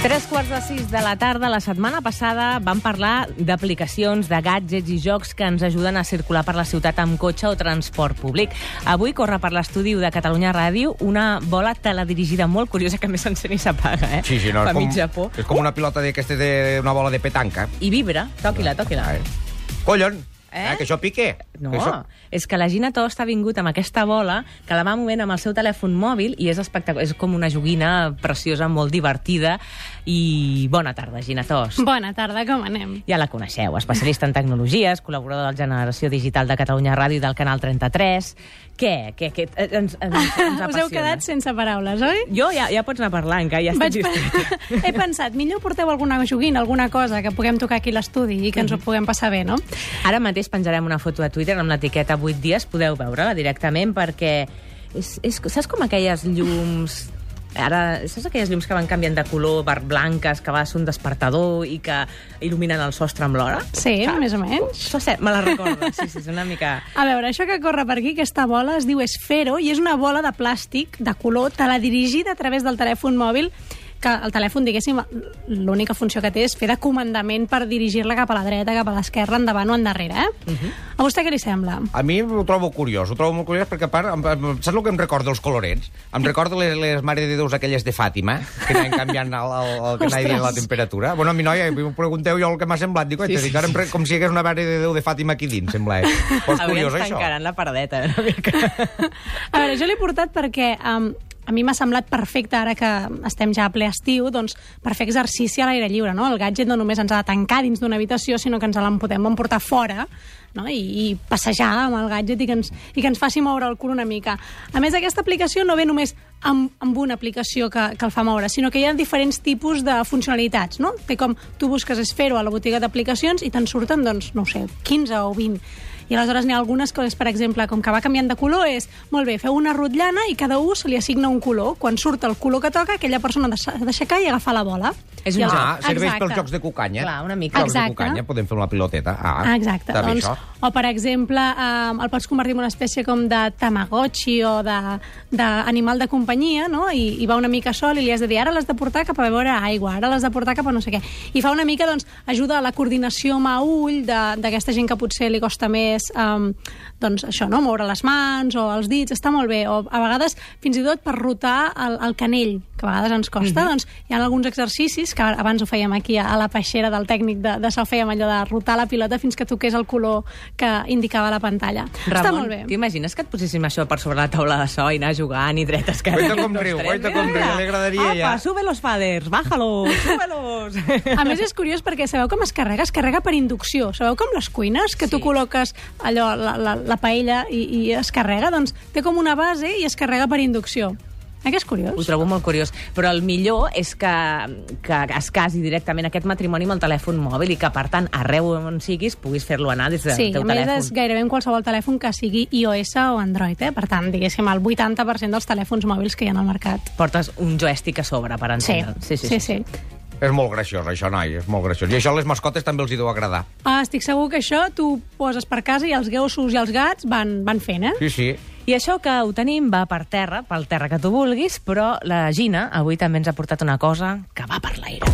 Tres quarts de sis de la tarda, la setmana passada vam parlar d'aplicacions, de gadgets i jocs que ens ajuden a circular per la ciutat amb cotxe o transport públic. Avui corre per l'estudi de Catalunya Ràdio una bola teledirigida molt curiosa que més s'encén i s'apaga, eh? Sí, sí, no, Fa és com, és com una pilota d'aquestes d'una bola de petanca. I vibra. Toqui-la, toqui-la. Ai. Eh? eh? que això pique. No, Que això... és que la Gina Tost ha vingut amb aquesta bola que la va movent amb el seu telèfon mòbil i és espectacular. És com una joguina preciosa, molt divertida. I bona tarda, Gina Tost. Bona tarda, com anem? Ja la coneixeu, especialista en tecnologies, col·laborador de la Generació Digital de Catalunya Ràdio i del Canal 33. Què? Què? què? Eh, Ens, ens, ens Us heu apassiona. quedat sense paraules, oi? Jo ja, ja pots anar parlant, que ja estic distreta. He pensat, millor porteu alguna joguina, alguna cosa que puguem tocar aquí l'estudi i que ens ho puguem passar bé, no? Ara mateix penjarem una foto a Twitter amb l'etiqueta 8 dies, podeu veure-la directament perquè és, és, saps com aquelles llums Ara, saps aquelles llums que van canviant de color per blanques, que va ser un despertador i que il·luminen el sostre amb l'hora? Sí, més o menys. Això sé, me la recordo, sí, sí, és una mica... A veure, això que corre per aquí, aquesta bola, es diu Esfero i és una bola de plàstic de color teledirigida a través del telèfon mòbil que el telèfon, diguéssim, l'única funció que té és fer de comandament per dirigir-la cap a la dreta, cap a l'esquerra, endavant o endarrere, eh? A vostè què li sembla? A mi ho trobo curiós, ho trobo molt curiós perquè, a part, em, em, saps el que em recorda els colorets? Em recorda les, les Mare de Déus aquelles de Fàtima, que anaven canviant el, el, el, que anaven dient la temperatura. Bueno, a mi, noia, m'ho pregunteu jo el que m'ha semblat. Dic, sí, sí, ara em com si hi hagués una Mare de Déu de Fàtima aquí dins, sembla. Eh? Però és curiós, això. la paradeta, una mica. A veure, jo l'he portat perquè um, a mi m'ha semblat perfecte, ara que estem ja a ple estiu, doncs, per fer exercici a l'aire lliure. No? El gadget no només ens ha de tancar dins d'una habitació, sinó que ens l'en podem emportar fora no? I, i passejar amb el gadget i que, ens, i que ens faci moure el cul una mica. A més, aquesta aplicació no ve només amb, amb una aplicació que, que el fa moure, sinó que hi ha diferents tipus de funcionalitats. No? Té com tu busques Esfero a la botiga d'aplicacions i te'n surten, doncs, no sé, 15 o 20 i aleshores n'hi ha algunes que, és, per exemple, com que va canviant de color, és, molt bé, feu una rotllana i cada un se li assigna un color. Quan surt el color que toca, aquella persona ha de- d'aixecar i agafar la bola. És un el- Ah, serveix Exacte. pels jocs de cucanya. Clar, una mica. Jocs Exacte. de cucanya, podem fer una piloteta. Ah, Ah, exacte. Està bé, Doncs, això. o, per exemple, eh, el pots convertir en una espècie com de tamagotchi o de- d'animal de, de companyia, no? I, I va una mica sol i li has de dir ara l'has de portar cap a beure aigua, ara l'has de portar cap a no sé què. I fa una mica, doncs, ajuda a la coordinació mà-ull de- d'aquesta gent que potser li costa més, um, doncs, això, no? Moure les mans o els dits, està molt bé. O a vegades, fins i tot, per rotar el, el canell, que a vegades ens costa, doncs, hi ha alguns exercicis, que abans ho fèiem aquí a la peixera del tècnic de, de so, fèiem allò de rotar la pilota fins que toqués el color que indicava la pantalla. Està molt bé. t'imagines que et poséssim això per sobre la taula de so i anar jugant i dret esquerra? Guaita com riu, guaita com riu, li agradaria Apa, ja. sube los faders, bájalos, súbelos. A més, és curiós perquè sabeu com es carrega? Es carrega per inducció. Sabeu com les cuines, que tu Sí. col·loques allò, la, la, la paella i, i es carrega? Doncs té com una base i es carrega per inducció. Eh que és curiós? Ho trobo molt curiós. Però el millor és que, que es casi directament aquest matrimoni amb el telèfon mòbil i que, per tant, arreu on siguis, puguis fer-lo anar des del Sí, teu a més telèfon. és gairebé en qualsevol telèfon que sigui iOS o Android, eh? Per tant, diguéssim, el 80% dels telèfons mòbils que hi ha al mercat. Portes un joystick a sobre, per Sí, entendre'l. sí, sí. sí. És molt graciós, això, noi, és molt graciós. I això a les mascotes també els hi deu agradar. Ah, estic segur que això tu poses per casa i els gossos i els gats van, van fent, eh? Sí, sí. I això que ho tenim va per terra, pel terra que tu vulguis, però la Gina avui també ens ha portat una cosa que va per l'aire.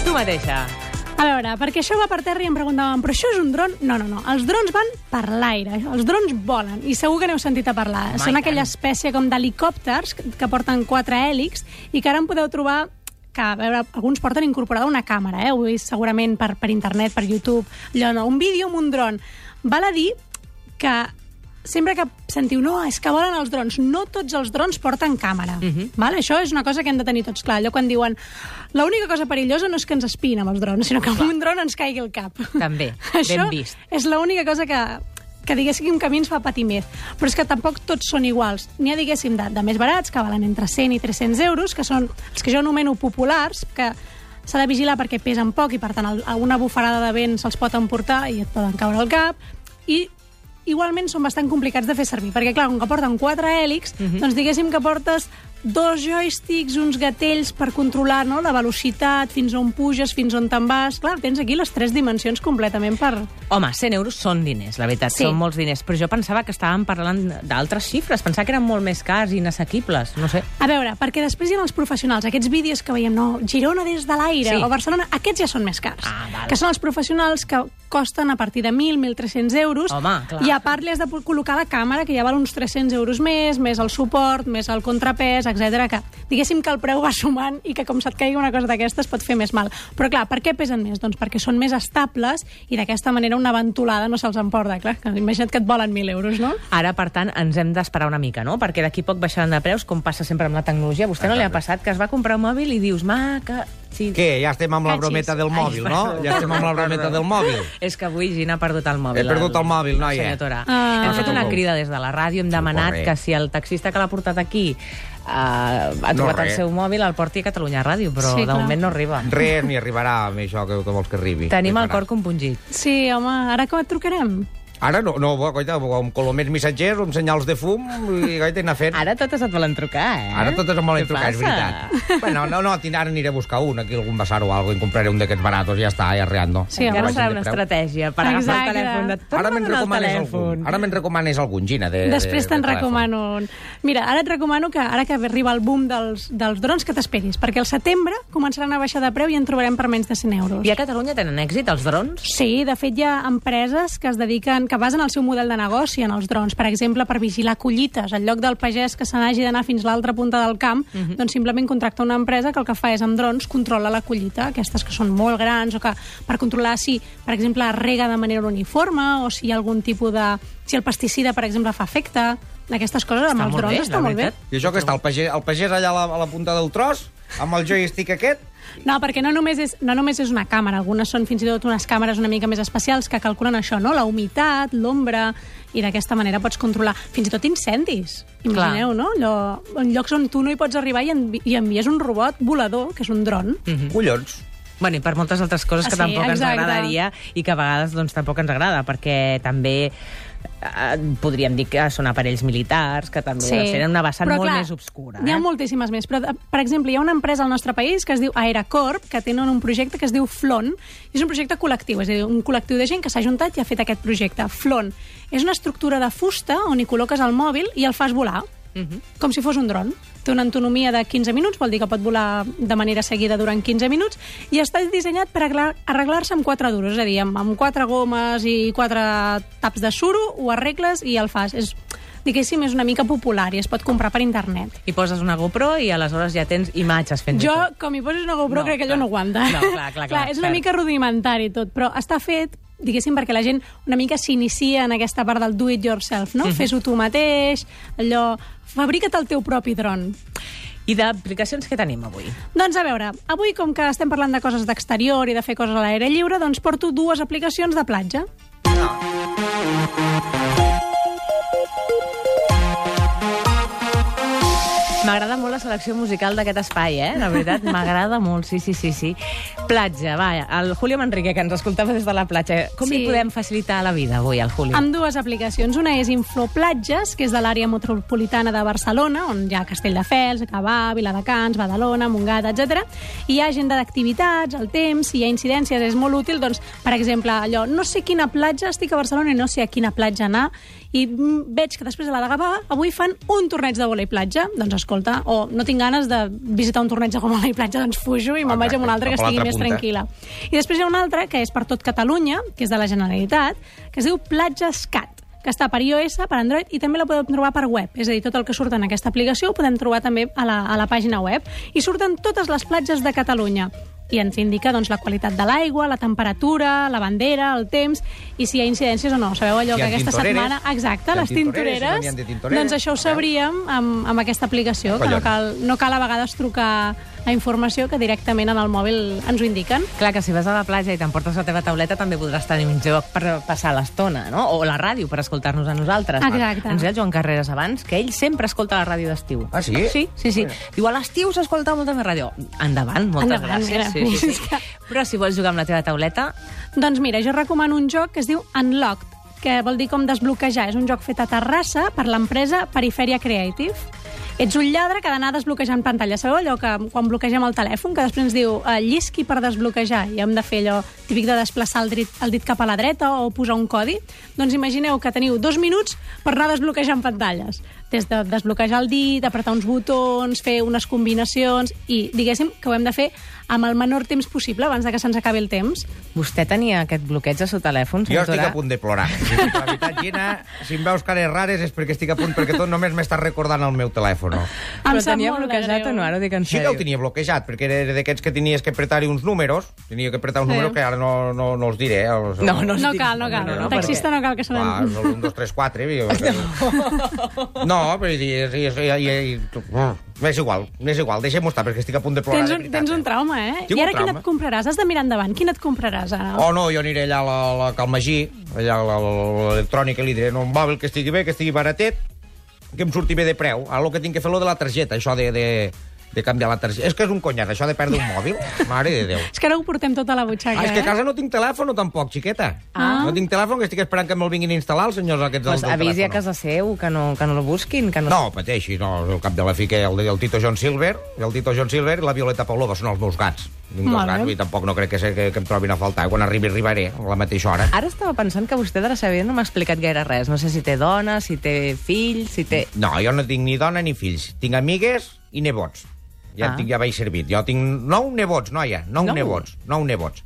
Tu mateixa. A veure, perquè això va per terra i em preguntaven, però això és un dron? No, no, no. Els drons van per l'aire. Els drons volen. I segur que n'heu sentit a parlar. Home, Són aquella espècie com d'helicòpters que que porten quatre hèlix i que ara en podeu trobar que, a veure, alguns porten incorporada una càmera, eh? Ho he vist segurament per, per internet, per YouTube. Allò, no, un vídeo amb un dron. Val a dir que sempre que sentiu, no, és que volen els drons, no tots els drons porten càmera. Uh -huh. vale? Això és una cosa que hem de tenir tots clar. Allò quan diuen, l'única cosa perillosa no és que ens espin amb els drons, sinó que amb un dron ens caigui el cap. També, Això ben vist. és l'única cosa que, que diguéssim que a mi ens fa patir més. Però és que tampoc tots són iguals. N'hi ha, diguéssim, de, de més barats, que valen entre 100 i 300 euros, que són els que jo anomeno populars, que s'ha de vigilar perquè pesen poc i, per tant, alguna bufarada de vent se'ls pot emportar i et poden caure al cap. I igualment són bastant complicats de fer servir, perquè, clar, com que porten quatre hèlix, doncs diguéssim que portes dos joysticks, uns gatells per controlar no, la velocitat, fins on puges, fins on te'n vas... Clar, tens aquí les tres dimensions completament per... Home, 100 euros són diners, la veritat, Sí. són molts diners. Però jo pensava que estàvem parlant d'altres xifres, pensava que eren molt més cars i inassequibles, no sé. A veure, perquè després hi ha els professionals, aquests vídeos que veiem, no, Girona des de l'aire, Sí. o Barcelona, aquests ja són més cars. Ah, val. Que són els professionals que costen a partir de 1.000, 1.300 euros. Home, clar. I a part li has de col·locar la càmera, que ja val uns 300 euros més, més el suport, més el contrapès, etc. que diguéssim que el preu va sumant i que com se't caigui una cosa d'aquestes pot fer més mal. Però clar, per què pesen més? Doncs perquè són més estables i d'aquesta manera una ventolada no se'ls emporta. Clar, que imagina't que et volen 1.000 euros, no? Ara, per tant, ens hem d'esperar una mica, no? Perquè d'aquí poc baixaran de preus, com passa sempre amb la tecnologia. A vostè no li ha passat que es va comprar un mòbil i dius, maca... Sí. Què? Ja estem amb la Cachis. brometa del Ai, mòbil, no? perdó. Ja estem amb la brometa del mòbil. És que avui Gina ha perdut el mòbil. He perdut el mòbil, noia. senyor Torà. Ah. hem fet una crida des de la ràdio, hem demanat que si el taxista que l'ha portat aquí uh, ha No, trobat el res. seu mòbil, el porti a Catalunya Ràdio, però Sí, de clar. moment no arriba. Res ni arribarà amb això que, que vols que arribi. Tenim el cor compungit. Sí, home, ara com et trucarem? Ara no, no, coita, amb colomets missatgers, amb senyals de fum, i coita, anar fent... Ara totes et volen trucar, eh? Ara totes em volen Què trucar, és passa? veritat. Bueno, no, no, ara aniré a buscar un, aquí algun basar o alguna cosa, i compraré un d'aquests baratos i ja està, ja reando. Sí, Encara home. serà una estratègia per agafar el Exacte. telèfon. De... Ara Torna me'n recomanes algun. Ara me'n recomanes algun, Gina, de, Després de, te'n de telèfon. recomano un. Mira, ara et recomano que ara que arriba el boom dels, dels drons, que t'esperis, perquè al setembre començaran a baixar de preu i en trobarem per menys de 100 euros. I a Catalunya tenen èxit els drons? Sí, de fet hi ha empreses que es dediquen, que basen el seu model de negoci en els drons. Per exemple, per vigilar collites. En lloc del pagès que se n'hagi d'anar fins a l'altra punta del camp, doncs simplement contracta una empresa que el que fa és amb drons controla la collita, aquestes que són molt grans, o que per controlar si, per exemple, rega de manera uniforme, o si hi ha algun tipus de... si el pesticida, per exemple, fa efecte, aquestes coses amb Està els drons bé, està molt bé. veritat. I això que està, el pagès, el pagès allà a la, a la punta del tros, amb el joystick aquest, No, perquè no només, és, no només és una càmera, algunes són fins i tot unes càmeres una mica més especials que calculen això, no? la humitat, l'ombra, i d'aquesta manera pots controlar fins i tot incendis. Imagineu, no? Allò, en llocs on tu no hi pots arribar i, envi i envies un robot volador, que és un dron. Mhm. collons. Bueno, i per moltes altres coses que Ah, sí, tampoc ens exacte. agradaria i que a vegades doncs, tampoc ens agrada, perquè també podríem dir que són aparells militars, que també sí. tenen una vessant Però, molt clar, més obscura. N'hi ha Eh? moltíssimes més, però, per exemple, hi ha una empresa al nostre país que es diu Aeracorp, que tenen un projecte que es diu Flon, és un projecte col·lectiu, és a dir, un col·lectiu de gent que s'ha juntat i ha fet aquest projecte. Flon és una estructura de fusta on hi col·loques el mòbil i el fas volar, Mhm. com si fos un dron. Té una autonomia de 15 minuts, vol dir que pot volar de manera seguida durant 15 minuts, i està dissenyat per arreglar- arreglar-se amb quatre duros, és a dir, amb, amb quatre gomes i quatre taps de suro, ho arregles i el fas. És, diguéssim, és una mica popular i es pot comprar per internet. I poses una GoPro i aleshores ja tens imatges fent Jo, com hi posis una GoPro, No, crec que allò clar. no aguanta. No, clar, clar, clar, és una cert. mica rudimentari tot, però està fet diguéssim, perquè la gent una mica s'inicia en aquesta part del do it yourself, Mhm. no? Fes-ho tu mateix, allò... Fabrica't el teu propi dron. I d'aplicacions que tenim avui? Doncs a veure, avui com que estem parlant de coses d'exterior i de fer coses a l'aire lliure, doncs porto dues aplicacions de platja. M'agrada molt la selecció musical d'aquest espai, eh? La veritat, m'agrada molt, sí, sí, sí, sí. Platja, va, el Julio Manrique, que ens escoltava des de la platja. Com Sí. li podem facilitar la vida avui al Julio? Amb dues aplicacions. Una és Infoplatges, que és de l'àrea metropolitana de Barcelona, on hi ha Castelldefels, Gavà, Viladecans, Badalona, Montgat, etc. I hi ha agenda d'activitats, el temps, si hi ha incidències, és molt útil, doncs, per exemple, allò, no sé quina platja, estic a Barcelona i no sé a quina platja anar, i mm, veig que després de la de Gavà avui fan un torneig de volei platja, doncs escolta, o no tinc ganes de visitar un torneig de volei platja, doncs fujo i me'n vaig a un altre que a estigui més punta. tranquil·la. I després hi ha una altra, que és per tot Catalunya, que és de la Generalitat, que es diu Platges Cat que està per iOS, per Android, i també la podeu trobar per web. És a dir, tot el que surt en aquesta aplicació ho podem trobar també a la, a la pàgina web. I surten totes les platges de Catalunya i ens indica doncs, la qualitat de l'aigua, la temperatura, la bandera, el temps i si hi ha incidències o no. Sabeu allò Si que aquesta setmana... Exacte, si les tintoreres, si no tintoreres, doncs això ho sabríem amb, amb aquesta aplicació, que no cal, no cal a vegades trucar la informació que directament en el mòbil ens ho indiquen. Clar que si vas a la platja i t'emportes la teva tauleta també podràs tenir un joc per passar l'estona, no? O la ràdio per escoltar-nos a nosaltres. Exacte. Ens deia el Joan Carreras abans que ell sempre escolta la ràdio d'estiu. Ah, sí? Sí, sí, sí. Diu, a l'estiu s'escolta molta més ràdio. Endavant, moltes Endavant, gràcies. mira. Sí, sí, sí. Però si vols jugar amb la teva tauleta, Doncs mira, jo recomano un joc que es diu Unlocked, que vol dir com desbloquejar. És un joc fet a Terrassa per l'empresa Perifèria Creative. Ets un lladre que ha d'anar desbloquejant pantalles. Sabeu allò que quan bloquegem el telèfon, que després ens diu eh, llisqui per desbloquejar i hem de fer allò típic de desplaçar el dit, el dit cap a la dreta o posar un codi? Doncs imagineu que teniu dos minuts per anar desbloquejant pantalles. Des de desbloquejar el dit, apretar uns botons, fer unes combinacions i diguéssim que ho hem de fer amb el menor temps possible abans de que se'ns acabi el temps. Vostè tenia aquest bloqueig al seu telèfon, Jo estic a punt de plorar. Si La veritat, Gina, si em veus cares rares és perquè estic a punt, perquè tot només m'està recordant el meu telèfon. Però Em sap tenia molt de bloquejat greu. o no? Ara ho dic en Sí que sèrio. el tenia bloquejat, perquè era d'aquests que tenies que apretar-hi uns números. Tenia que apretar uns Sí. números que ara no, no, no els diré. eh, Els, No, no, No cal, no cal. no, no, No, Taxista no cal que se Clar, n'en... el 1, 2, 3, 4. No, però és, és, és, és, és, és igual, és igual, deixem-ho estar, perquè estic a punt de plorar. Tens de un, veritat, tens un eh? trauma, eh? Tinc I ara quin et compraràs? Has de mirar endavant. Quin et compraràs ara? Oh, no, jo aniré allà a la, la Calmagí, allà a l'electrònica, i li diré, no, un mòbil que estigui bé, que estigui baratet, que em surti bé de preu. Ara el que tinc que fer lo de la targeta, això de, de, de canviar la targeta. És que és un conyat, això de perdre un mòbil. Mare de Déu. És que ara ho portem tot a la butxaca, Ah, és que a eh? casa no tinc telèfon tampoc, xiqueta. Ah. No tinc telèfon, que estic esperant que me'l vinguin a instal·lar els senyors aquests Pues del, del avisi a telèfon. casa seu, que no, que no el busquin. Que no... No, pateixi, no, al cap de la fi que el, el Tito John Silver, el Tito John Silver i la Violeta Paulova són els meus gats. Tinc dos gats i tampoc no crec que, se, que, que em trobin a faltar. Quan arribi, arribaré a la mateixa hora. Ara estava pensant que vostè de la seva vida no m'ha explicat gaire res. No sé si té dona, si té fills, si té... No, jo no tinc ni dona ni fills. Tinc amigues i nebots. Ja, Ah. tinc, ja vaig servit. Jo tinc nou nebots, noia, nou, Nou? nou. nebots, nou nebots.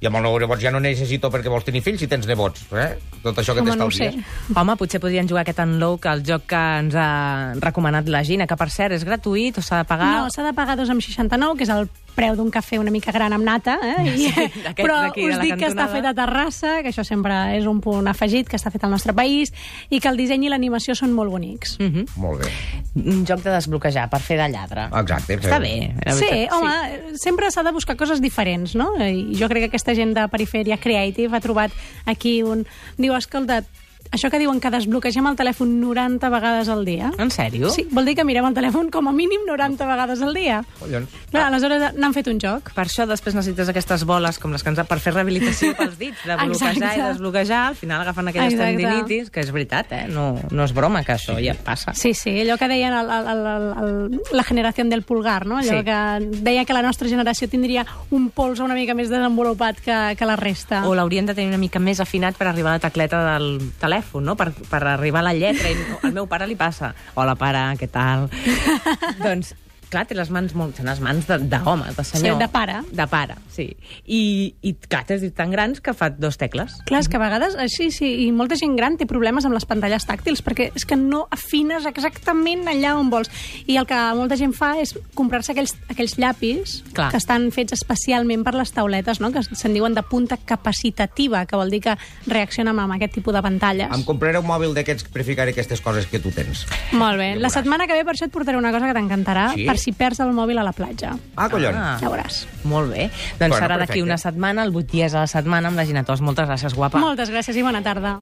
I amb els nou nebots ja no necessito perquè vols tenir fills si tens nebots, eh? Tot això que no t'estalvies. sé. Home, potser podrien jugar aquest Unlock, el joc que ens ha recomanat la Gina, que per cert és gratuït o s'ha de pagar... No, s'ha de pagar 2,69, que és el preu d'un cafè una mica gran amb nata, eh? I, d'aquest però us dic que està fet a Terrassa, que això sempre és un punt afegit, que està fet al nostre país, i que el disseny i l'animació són molt bonics. Mhm. Molt bé. Un joc de desbloquejar, per fer de lladre. Exacte. Està bé. Sí, veritat, home, sempre s'ha de buscar coses diferents, no? I jo crec que aquesta gent de Perifèria Creative ha trobat aquí un... Diu, escolta, això que diuen que desbloquegem el telèfon 90 vegades al dia... En sèrio? Sí, vol dir que mirem el telèfon com a mínim 90 vegades al dia. Collons. Clar, aleshores n'han fet un joc. Per això després necessites aquestes boles com les que ens ha per fer rehabilitació pels dits, de bloquejar Exacte. i desbloquejar, al final agafen aquelles Exacte. tendinitis, que és veritat, eh? No, no és broma, que això ja passa. Sí, sí, allò que deien el, el, el, el, el, la generació del pulgar, no? Allò Sí. que deia que la nostra generació tindria un pols una mica més desenvolupat que, que la resta. O l'haurien de tenir una mica més afinat per arribar a la tecleta del telèfon, no? Per, per arribar a la lletra. I al meu pare li passa. Hola, pare, què tal? doncs, clar, té les mans molt... Té les mans de- d'home, de, de senyor. Sí, de pare. De pare, sí. I, i clar, té els dits tan grans que fa dos tecles. Clar, és que a vegades, així, sí, i molta gent gran té problemes amb les pantalles tàctils, perquè és que no afines exactament allà on vols. I el que molta gent fa és comprar-se aquells, aquells llapis Clar. que estan fets especialment per les tauletes, no? que se'n diuen de punta capacitativa, que vol dir que reaccionen amb aquest tipus de pantalles. Em compraré un mòbil d'aquests per ficar aquestes coses que tu tens. Molt bé. La setmana que ve, per això et portaré una cosa que t'encantarà, Sí? per si perds el mòbil a la platja. Ah, collons. Ah. Ja veuràs. Molt bé. Doncs Bueno, serà d'aquí una setmana, el 8 dies a la setmana, amb la Gina Tos. Moltes gràcies, guapa. Moltes gràcies i bona tarda.